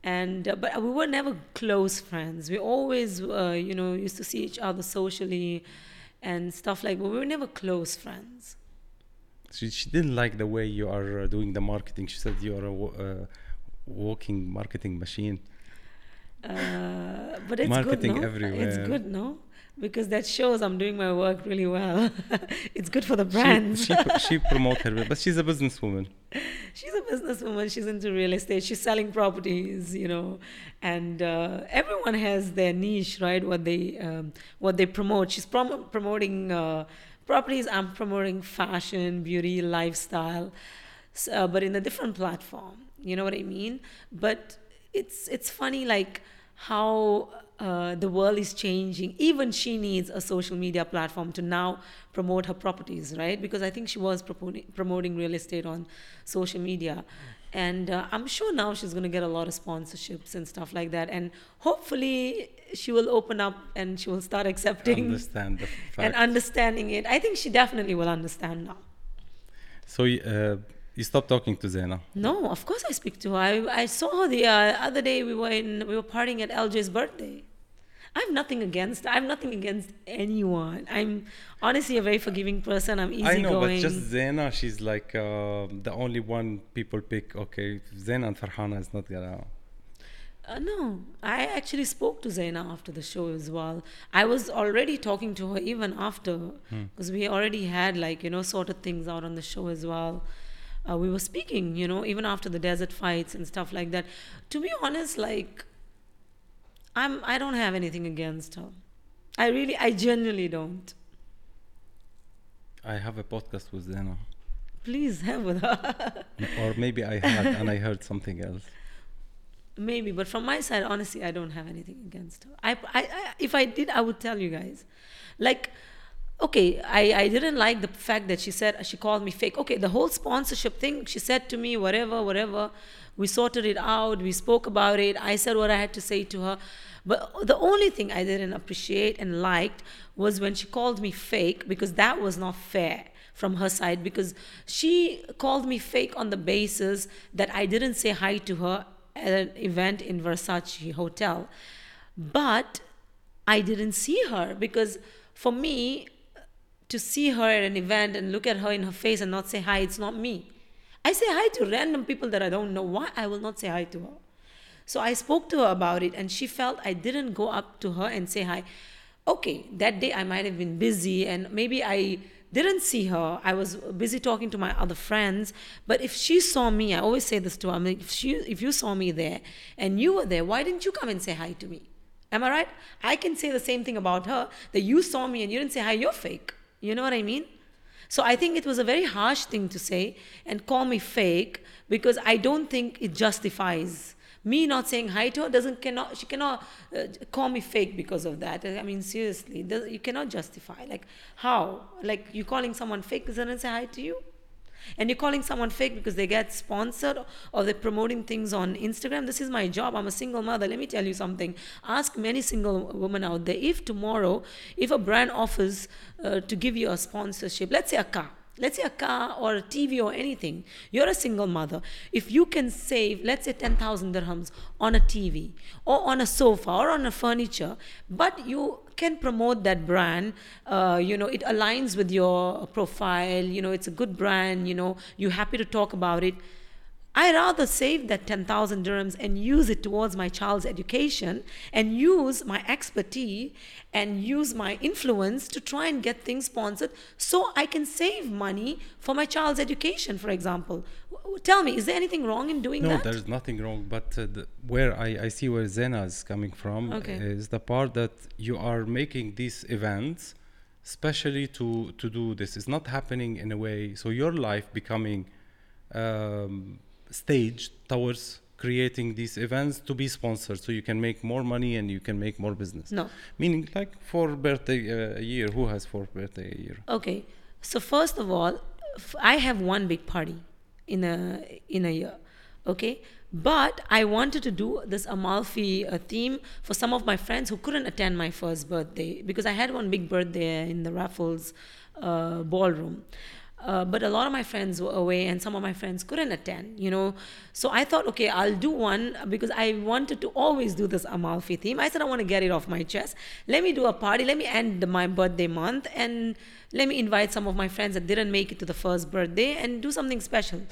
And uh, but we were never close friends. We always, uh, you know, used to see each other socially and stuff like. But we were never close friends. She, she didn't like the way you are uh, doing the marketing. She said you are a uh, walking marketing machine. Uh, but it's Marketing good, no? everywhere. It's good, no? Because that shows I'm doing my work really well. <laughs> it's good for the She, she, she <laughs> promote her, but she's a businesswoman. she's a businesswoman. She's into real estate. She's selling properties, you know, and uh, everyone has their niche, right? What they um, what they promote. She's prom- promoting uh, properties. I'm promoting fashion, beauty, lifestyle, s- uh, but in a different platform. You know what I mean? But it's it's funny, like how uh, the world is changing. Even she needs a social media platform to now promote her properties, right? Because I think she was promoting, promoting real estate on social media. And uh, I'm sure now she's going to get a lot of sponsorships and stuff like that. And hopefully she will open up and she will start accepting Understand <laughs> and understanding it. I think she definitely will understand now. so uh, you stopped talking to Zeina. No, of course I speak to her. I, I saw her the uh, other day. We were in we were partying at LJ's birthday. I have nothing against. I have nothing against anyone. I'm honestly a very forgiving person. I'm easygoing. I know, but just Zeina, she's like uh, the only one people pick. Okay, Zeina and Farhana is not gonna. Uh, no, I actually spoke to Zeina after the show as well. I was already talking to her even after because we already had like you know sorted things out on the show as well. Uh, we were speaking, you know, even after the desert fights and stuff like that. To be honest, like I'm I don't have anything against her. I really, I genuinely don't. I have a podcast with Zeina, Please have with her. <laughs> or maybe I had and I heard something else. Maybe, but from my side, honestly, I don't have anything against her. I, I, I if I did, I would tell you guys. Like, okay, I, I didn't like the fact that she said she called me fake. Okay, the whole sponsorship thing, she said to me, whatever, whatever. We sorted it out. We spoke about it. I said what I had to say to her. But the only thing I didn't appreciate and liked was when she called me fake because that was not fair from her side because she called me fake on the basis that I didn't say hi to her at an event in Versace hotel. But I didn't see her because for me to see her at an event and look at her in her face and not say hi, it's not me. I say hi to random people that I don't know. Why I will not say hi to her? So I spoke to her about it and she felt I didn't go up to her and say hi. Okay, that day I might have been busy and maybe I didn't see her. I was busy talking to my other friends. But if she saw me, I always say this to her, I'm like, if, she, if you saw me there and you were there, why didn't you come and say hi to me? Am I right? I can say the same thing about her that you saw me and you didn't say hi, you're fake. You know what I mean? So I think it was a very harsh thing to say and call me fake because I don't think it justifies me not saying hi to her doesn't cannot she cannot uh, call me fake because of that i mean seriously does- you cannot justify like how like you calling someone fake because they didn't say hi to you and you're calling someone fake because they get sponsored or they're promoting things on Instagram. This is my job. I'm a single mother. Let me tell you something. Ask many single women out there if tomorrow, if a brand offers uh, to give you a sponsorship, let's say a car, let's say a car or a TV or anything, you're a single mother. If you can save, let's say 10,000 dirhams on a TV or on a sofa or on a furniture, but you can promote that brand, uh, you know, it aligns with your profile, you know, it's a good brand, you know, you're happy to talk about it. I rather save that 10,000 dirhams and use it towards my child's education and use my expertise and use my influence to try and get things sponsored so I can save money for my child's education, for example. Tell me, is there anything wrong in doing No, that? No, there's nothing wrong. But uh, the, where I, I see where Zeina is coming from Okay. is the part that you are making these events specially to to do this. It's not happening in a way. So your life becoming um, staged towards creating these events to be sponsored, so you can make more money and you can make more business. No. Meaning, like for birthday uh, a year, who has four birthday a year? Okay. So first of all, I have one big party in a in a year. Okay. But I wanted to do this Amalfi uh, theme for some of my friends who couldn't attend my first birthday because I had one big birthday in the Raffles uh, ballroom. Uh, but a lot of my friends were away and some of my friends couldn't attend you know. So i thought okay i'll do one because i wanted to always do this amalfi theme i said i want to get it off my chest. Let me do a party. Let me end my birthday month and let me invite some of my friends that didn't make it to the first birthday and do something special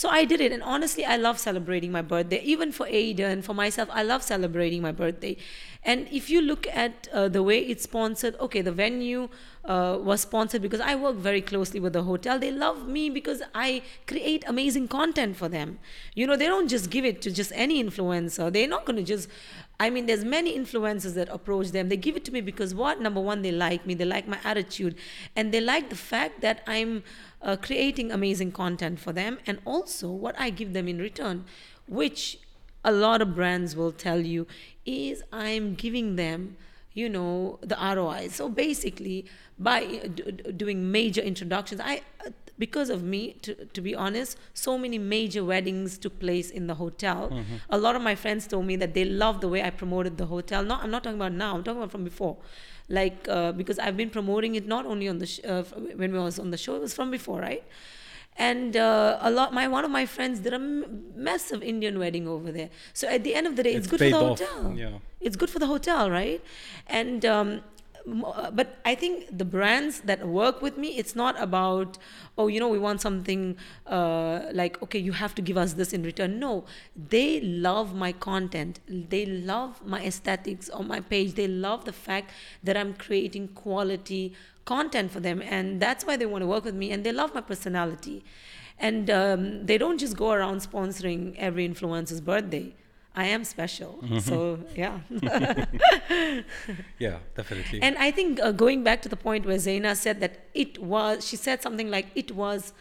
so I did it, and honestly, I love celebrating my birthday. Even for Aiden, for myself, I love celebrating my birthday. And if you look at uh, the way it's sponsored, okay, the venue uh, was sponsored because I work very closely with the hotel. They love me because I create amazing content for them. You know, they don't just give it to just any influencer. They're not going to just. I mean, there's many influencers that approach them. They give it to me because what? Number one, they like me. They like my attitude, and they like the fact that I'm uh, creating amazing content for them, and also what I give them in return, which a lot of brands will tell you is I'm giving them, you know, the ROI. So basically, by d- doing major introductions, I because of me, to, to be honest, so many major weddings took place in the hotel. A lot of my friends told me that they loved the way I promoted the hotel. Not, I'm not talking about now. I'm talking about from before like uh, because I've been promoting it not only on the sh- uh, when we was on the show, it was from before, right? and uh, a lot my one of my friends did a m- massive indian wedding over there so at the end of the day it's, It's good for the off, hotel yeah. it's good for the hotel right and um, but i think the brands that work with me it's not about oh you know we want something uh, like okay you have to give us this in return. No they love my content. They love my aesthetics on my page. They love the fact that i'm creating quality content for them and that's why they want to work with me and they love my personality. And um, they don't just go around sponsoring every influencer's birthday i am special so yeah <laughs> Yeah, definitely. and I think uh, going back to the point where Zeina said that it was, she said something like it was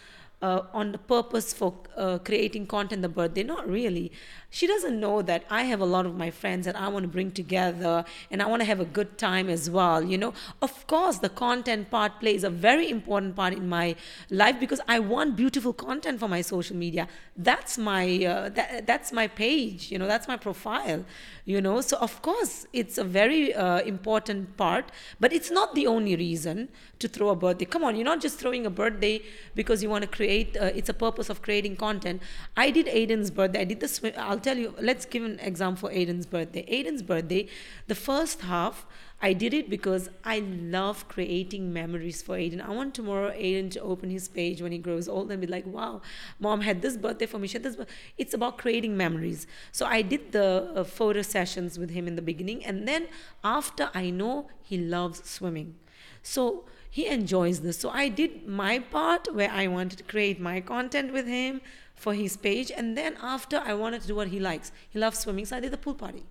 uh, on the purpose for uh, creating content the birthday. Not really. She doesn't know that I have a lot of my friends that I want to bring together and I want to have a good time as well. You know, of course, the content part plays a very important part in my life because I want beautiful content for my social media. That's my uh, that, that's my page. You know, that's my profile. You know, so of course it's a very uh, important part, but it's not the only reason to throw a birthday. Come on, you're not just throwing a birthday because you want to create. Uh, it's a purpose of creating content. I did Aiden's birthday. I did the swim. I'll tell you. Let's give an example for Aiden's birthday. Aiden's birthday, the first half. I did it because I love creating memories for Aiden. I want tomorrow Aiden to open his page when he grows old and be like, wow, mom had this birthday for me. She had this. bir-" It's about creating memories. So I did the uh, photo sessions with him in the beginning. And then after I know he loves swimming. So he enjoys this. So I did my part where I wanted to create my content with him for his page. And then after I wanted to do what he likes. He loves swimming. So I did the pool party.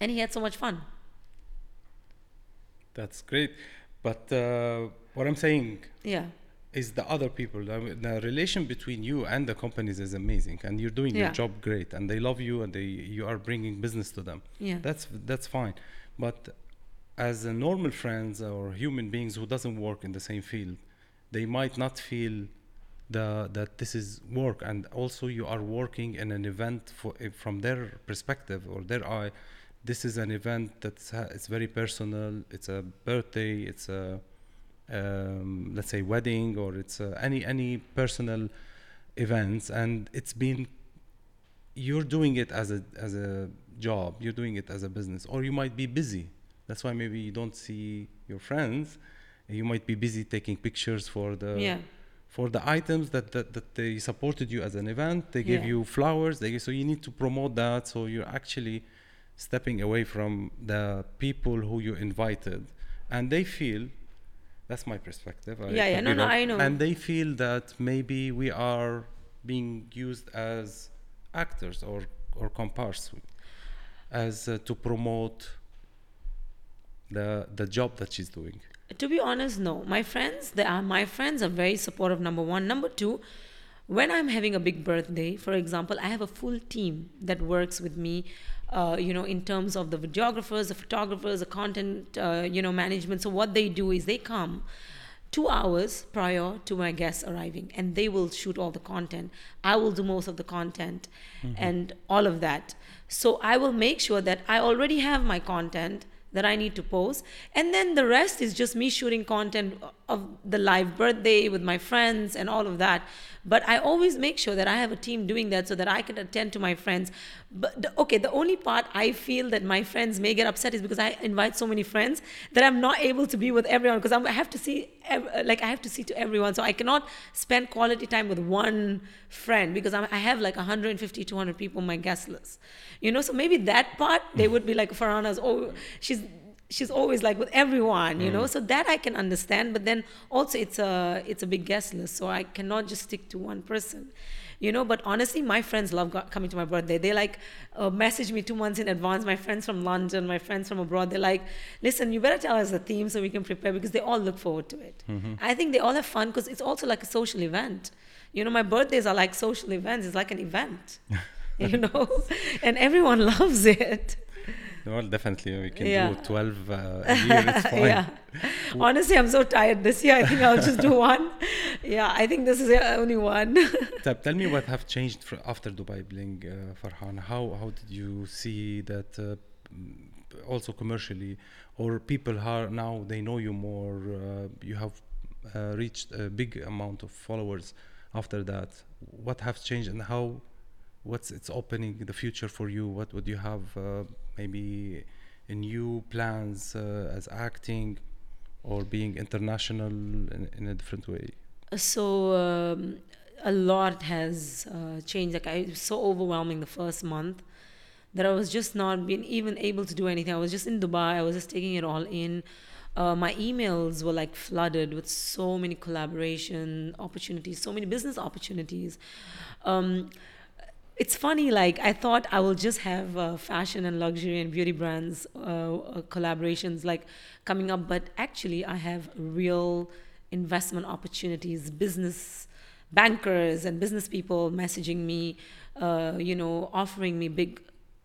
And he had so much fun. That's great. But uh, what I'm saying Yeah. is the other people. The relation between you and the companies is amazing, and you're doing your job great, and they love you, and they you are bringing business to them. Yeah. That's that's fine. But as a normal friends or human beings who doesn't work in the same field, they might not feel the that this is work, and also you are working in an event for eh, from their perspective or their eye. This is an event that's it's very personal. It's a birthday. It's a um, let's say wedding or it's uh, any any personal events and it's been you're doing it as a as a job you're doing it as a business or you might be busy that's why maybe you don't see your friends you might be busy taking pictures for the yeah. for the items that, that that they supported you as an event they gave Yeah. you flowers they so you need to promote that so you're actually stepping away from the people who you invited and they feel that's my perspective I Yeah, yeah, no, no. I know. and they feel that maybe we are being used as actors or or comparse as uh, to promote the the job that she's doing To be honest, no. My friends, they are my friends are very supportive. Number one, number two, when I'm having a big birthday, for example, I have a full team that works with me. Uh, you know, in terms of the videographers, the photographers, the content, uh, you know, management. So what they do is they come two hours prior to my guests arriving, and they will shoot all the content. I will do most of the content, and all of that. So I will make sure that I already have my content that I need to post. And then the rest is just me shooting content uh, of the live birthday with my friends and all of that. But I always make sure that I have a team doing that so that I can attend to my friends. But the, okay, the only part I feel that my friends may get upset is because I invite so many friends that I'm not able to be with everyone because I have to see, like I have to see to everyone. So I cannot spend quality time with one friend because I'm, I have like 150, 200 people on my guest list. You know, so maybe that part they would be like Farhana's. Oh, she's she's always like with everyone. You know, so that I can understand. But then also it's a it's a big guest list, so I cannot just stick to one person. You know, but honestly, my friends love go- coming to my birthday. They like uh, message me two months in advance. My friends from London, my friends from abroad, they're like, "Listen, you better tell us the theme so we can prepare," because they all look forward to it. I think they all have fun because it's also like a social event. You know, my birthdays are like social events. It's like an event. <laughs> you know, and everyone <laughs> loves it. Well definitely we can Yeah. do 12 uh, <laughs> a year it's fine yeah. <laughs> Honestly, I'm so tired this year. I think I'll just do one. Yeah, I think this is the only one. <laughs> Tab, tell me what have changed after Dubai Bling, uh, Farhan. How how did you see that uh, mm, also commercially, or people are now they know you more? Uh, you have uh, reached a big amount of followers after that. What has changed and how? What's it's opening the future for you? What would you have uh, maybe new plans uh, as acting or being international in, in a different way? So um, a lot has uh, changed. Like I it was so overwhelming the first month that I was just not being even able to do anything. I was just in Dubai. I was just taking it all in. Uh, my emails were like flooded with so many collaboration opportunities, so many business opportunities. Um, it's funny, like I thought I will just have uh, fashion and luxury and beauty brands uh, uh collaborations like coming up, but actually I have real investment opportunities, business bankers and business people messaging me, uh, you know, offering me big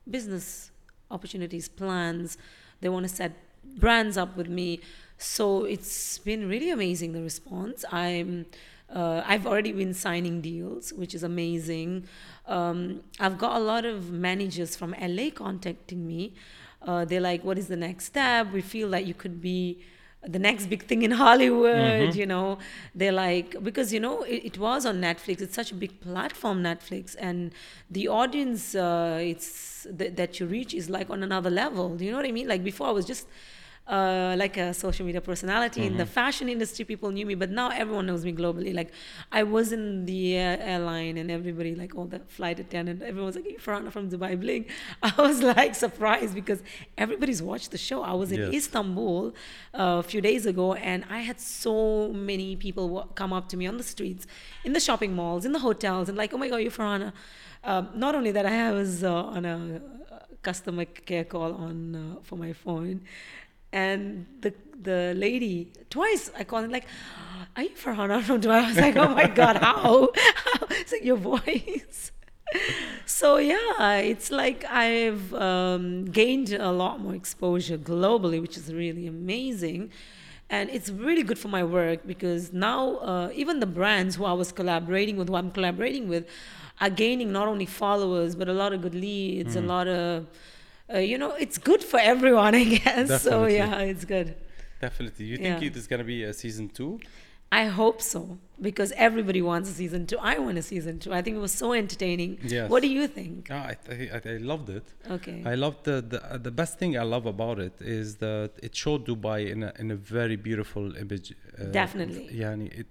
business opportunities, plans. They want to set brands up with me. So it's been really amazing the response. I'm uh, I've already been signing deals, which is amazing. Um, I've got a lot of managers from LA contacting me. Uh, they're like, "What is the next step? We feel that you could be." the next big thing in <laughs> Hollywood, mm-hmm. you know. They're like, because, you know, it, it, was on Netflix. It's such a big platform, Netflix. And the audience uh, it's th- that you reach is like on another level. Do you know what I mean? Like before, I was just uh, like a social media personality mm-hmm. in the mm-hmm. fashion industry people knew me but now everyone knows me globally like i was in the airline and everybody like all the flight attendant everyone's like hey, Farhana from dubai bling <laughs> i was like surprised because everybody's watched the show i was in yes. istanbul uh, a few days ago and i had so many people come up to me on the streets in the shopping malls in the hotels and like oh my god you're Farhana um, not only that i was uh, on a customer care call on uh, for my phone and the the lady twice I called her like, "Are you Farhana from Dubai?" I was like, "Oh my god, how? <laughs> how? It's like your voice." <laughs> so yeah, it's like I've um, gained a lot more exposure globally, which is really amazing. And it's really good for my work because now uh, even the brands who I was collaborating with, who I'm collaborating with, are gaining not only followers but a lot of good leads, mm. a lot of uh, you know, it's good for everyone, <laughs> I guess. Definitely. So yeah, it's good. Definitely. You think yeah. it is gonna be a season two? I hope so because everybody wants a season two. I want a season two. I think it was so entertaining. Yes. What do you think? Oh, I, I, I loved it. Okay. I loved the the, uh, the best thing I love about it is that it showed Dubai in a in a very beautiful image. Uh, Definitely. Yeah, it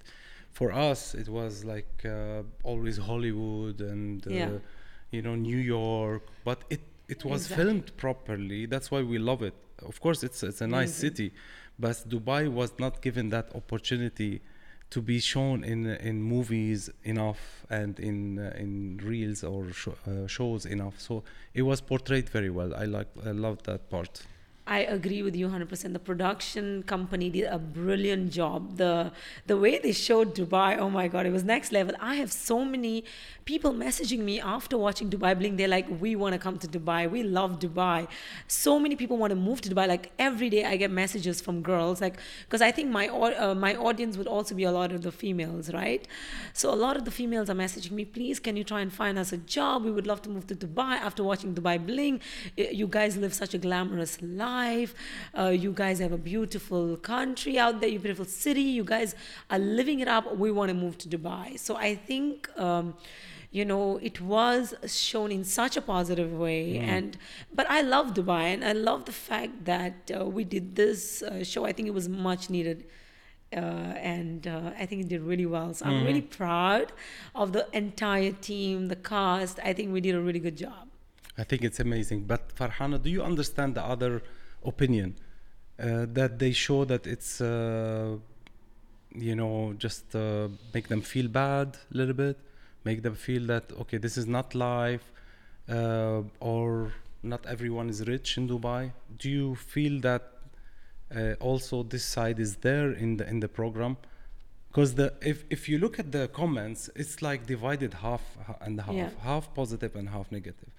for us it was like uh, always Hollywood and uh, yeah. you know New York, but it it was exactly. filmed properly. That's why we love it. Of course, it's it's a nice mm-hmm. city, but Dubai was not given that opportunity to be shown in in movies enough and in uh, in reels or sh- uh, shows enough. So it was portrayed very well. I like I love that part. I agree with you 100%. The production company did a brilliant job. The the way they showed Dubai, oh my god, it was next level. I have so many people messaging me after watching Dubai Bling. They're like, "We want to come to Dubai. We love Dubai." So many people want to move to Dubai. Like every day I get messages from girls like because I think my uh, my audience would also be a lot of the females, right? So a lot of the females are messaging me, "Please, can you try and find us a job? We would love to move to Dubai after watching Dubai Bling. You guys live such a glamorous life." Life. Uh, you guys have a beautiful country out there, you beautiful city. You guys are living it up. We want to move to Dubai. So I think. Um, you know it was shown in such a positive way mm. and but i love dubai and i love the fact that uh, we did this uh, show i think it was much needed uh, and uh, I think it did really well. So mm. I'm really proud of the entire team, the cast. I think we did a really good job. I think it's amazing. But Farhana, do you understand the other opinion uh, that they show that it's uh, you know just uh, make them feel bad a little bit make them feel that okay this is not life uh, or not everyone is rich in dubai. Do you feel that uh, also this side is there in the in the program? Because the if, if you look at the comments it's like divided half and half yeah. half positive and half negative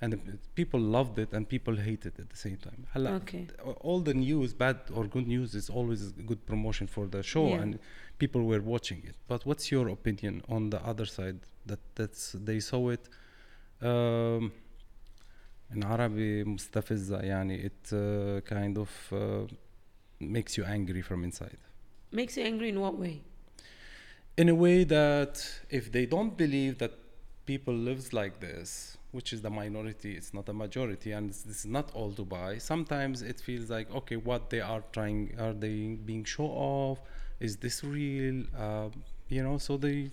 and people loved it and people hated it at the same time. Okay. All the news, bad or good news, is always a good promotion for the show, yeah. and people were watching it. But what's your opinion on the other side? That that's they saw it. Um, in عربي مستفزة يعني it uh, kind of uh, makes you angry from inside. Makes you angry in what way? in a way that if they don't believe that people lives like this which is the minority it's not a majority and this this is not all dubai sometimes it feels like okay what they are trying are they being show off is this real um, you know so they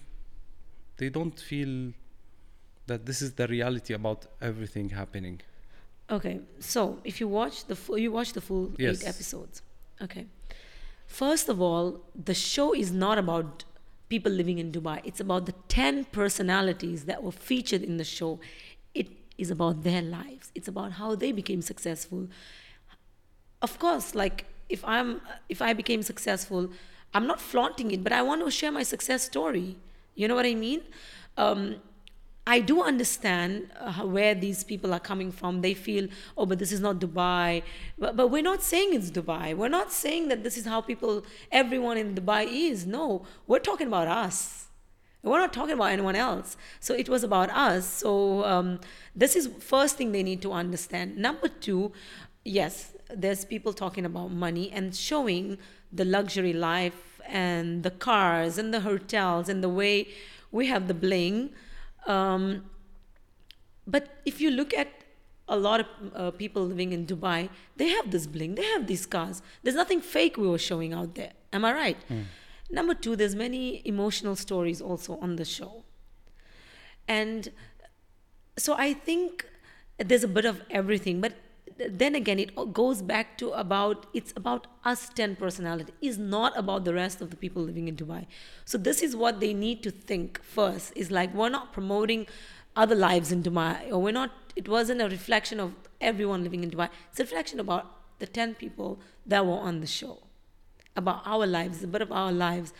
they don't feel that this is the reality about everything happening Okay, so if you watch the full, you watch the full Yes. eight episodes. Okay, first of all, the show is not about people living in Dubai. It's about the ten personalities that were featured in the show. Is about their lives. It's about how they became successful. Of course, like if I'm if I became successful, I'm not flaunting it, but I want to share my success story. You know what I mean? Um, I do understand uh, where these people are coming from. They feel, oh, but this is not Dubai. But, but we're not saying it's Dubai. We're not saying that this is how people, everyone in Dubai is. No, we're talking about us. We're not talking about anyone else. So it was about us. So um, this is first thing they need to understand. Number two, yes, there's people talking about money and showing the luxury life and the cars and the hotels and the way we have the bling. Um, but if you look at a lot of uh, people living in Dubai, they have this bling, they have these cars. There's nothing fake we were showing out there. Am I right? Number two, there's many emotional stories also on the show. And so I think there's a bit of everything, but then again, it goes back to about it's about us 10 personality, is not about the rest of the people living in Dubai. So this is what they need to think first. Is like we're not promoting other lives in Dubai, or we're not. It wasn't a reflection of everyone living in Dubai. It's a reflection about the 10 people that were on the show about our lives, a bit of our lives,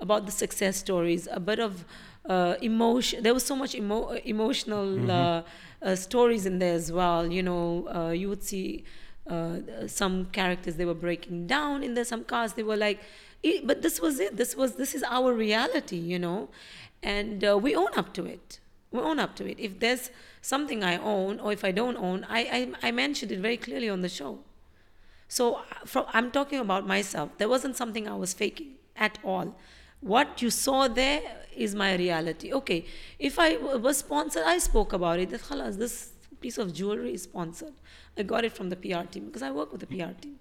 about the success stories, a bit of uh, emotion. There was so much emo- emotional uh, uh, stories in there as well. You know, uh, you would see uh, some characters they were breaking down in there. Some cars they were like, "Eh, but this was it. This was this is our reality. You know, and uh, we own up to it. We own up to it. If there's something I own or if I don't own, I I, I mentioned it very clearly on the show. So uh, from, I'm talking about myself. There wasn't something I was faking at all. What you saw there is my reality. Okay, if I was sponsored, I spoke about it. That this piece of jewelry is sponsored. I got it from the PR team because I work with the PR team.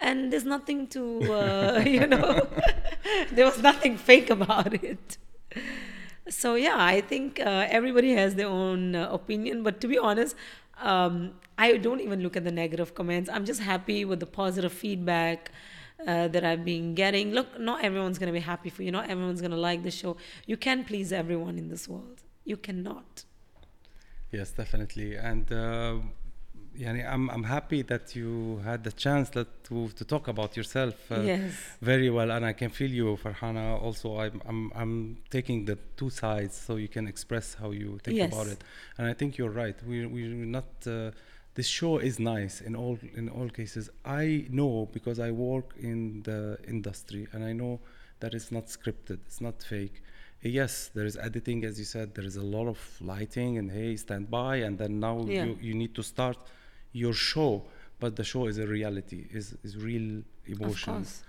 And there's nothing to, uh, <laughs> you know, <laughs> there was nothing fake about it. So yeah, I think uh, everybody has their own uh, opinion. But to be honest, um, I don't even look at the negative comments. I'm just happy with the positive feedback uh, that I've been getting. Look, not everyone's gonna be happy for you. Not everyone's gonna like the show. You can't please everyone in this world. You cannot. Yes, definitely. And uh, yani, I'm I'm happy that you had the chance that to to talk about yourself uh, yes. very well, and I can feel you, Farhana. Also, I'm I'm I'm taking the two sides so you can express how you think about Yes. it. And I think you're right. We we're not. Uh, this show is nice in all in all cases. I know because I work in the industry, and I know that it's not scripted. It's not fake. Yes, there is editing, as you said. There is a lot of lighting, and hey, stand by, and then now Yeah. you, you need to start your show. But the show is a reality, is is real Of emotion course.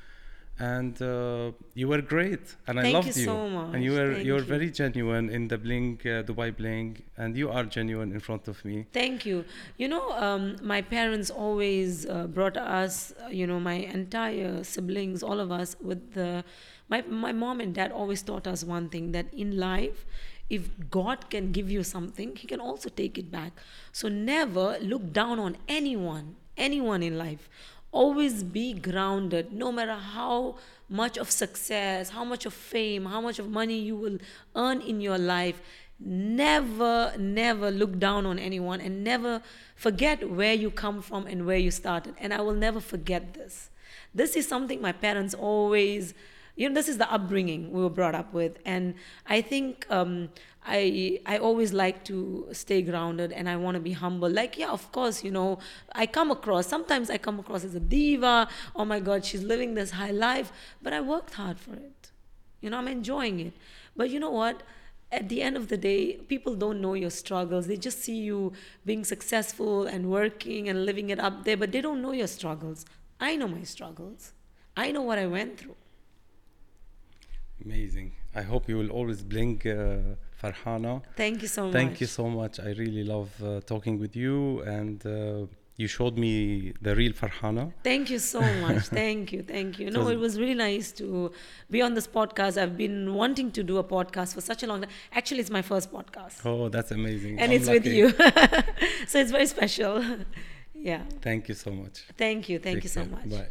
and uh, you were great and i loved you you, so much. and you were Thank you were you. very genuine in the bling uh, dubai bling and you are genuine in front of me Thank you. You know, um, my parents always uh, brought us, uh, you know, my entire siblings, all of us, with the. My, my mom and dad always taught us one thing that in life, if God can give you something, He can also take it back. So never look down on anyone, anyone in life. Always be grounded, no matter how much of success, how much of fame, how much of money you will earn in your life never never look down on anyone and never forget where you come from and where you started and i will never forget this this is something my parents always you know this is the upbringing we were brought up with and i think um, i i always like to stay grounded and i want to be humble like yeah of course you know i come across sometimes i come across as a diva oh my god she's living this high life but i worked hard for it you know i'm enjoying it but you know what at the end of the day, people don't know your struggles. They just see you being successful and working and living it up there, but they don't know your struggles. I know my struggles. I know what I went through. Amazing. I hope you will always bring uh, Farhana. Thank you so much. Thank you so much. I really love uh, talking with you, and uh, you showed me the real Farhana. Thank you so much. <laughs> thank you. Thank you. No, was- it was really nice to be on this podcast. I've been wanting to do a podcast for such a long time. Actually, it's my first podcast. Oh, that's amazing. and I'm it's with you. <laughs> <laughs> so it's very special. yeah. Thank you so much. Thank you. Thank Take you so care. much. Bye.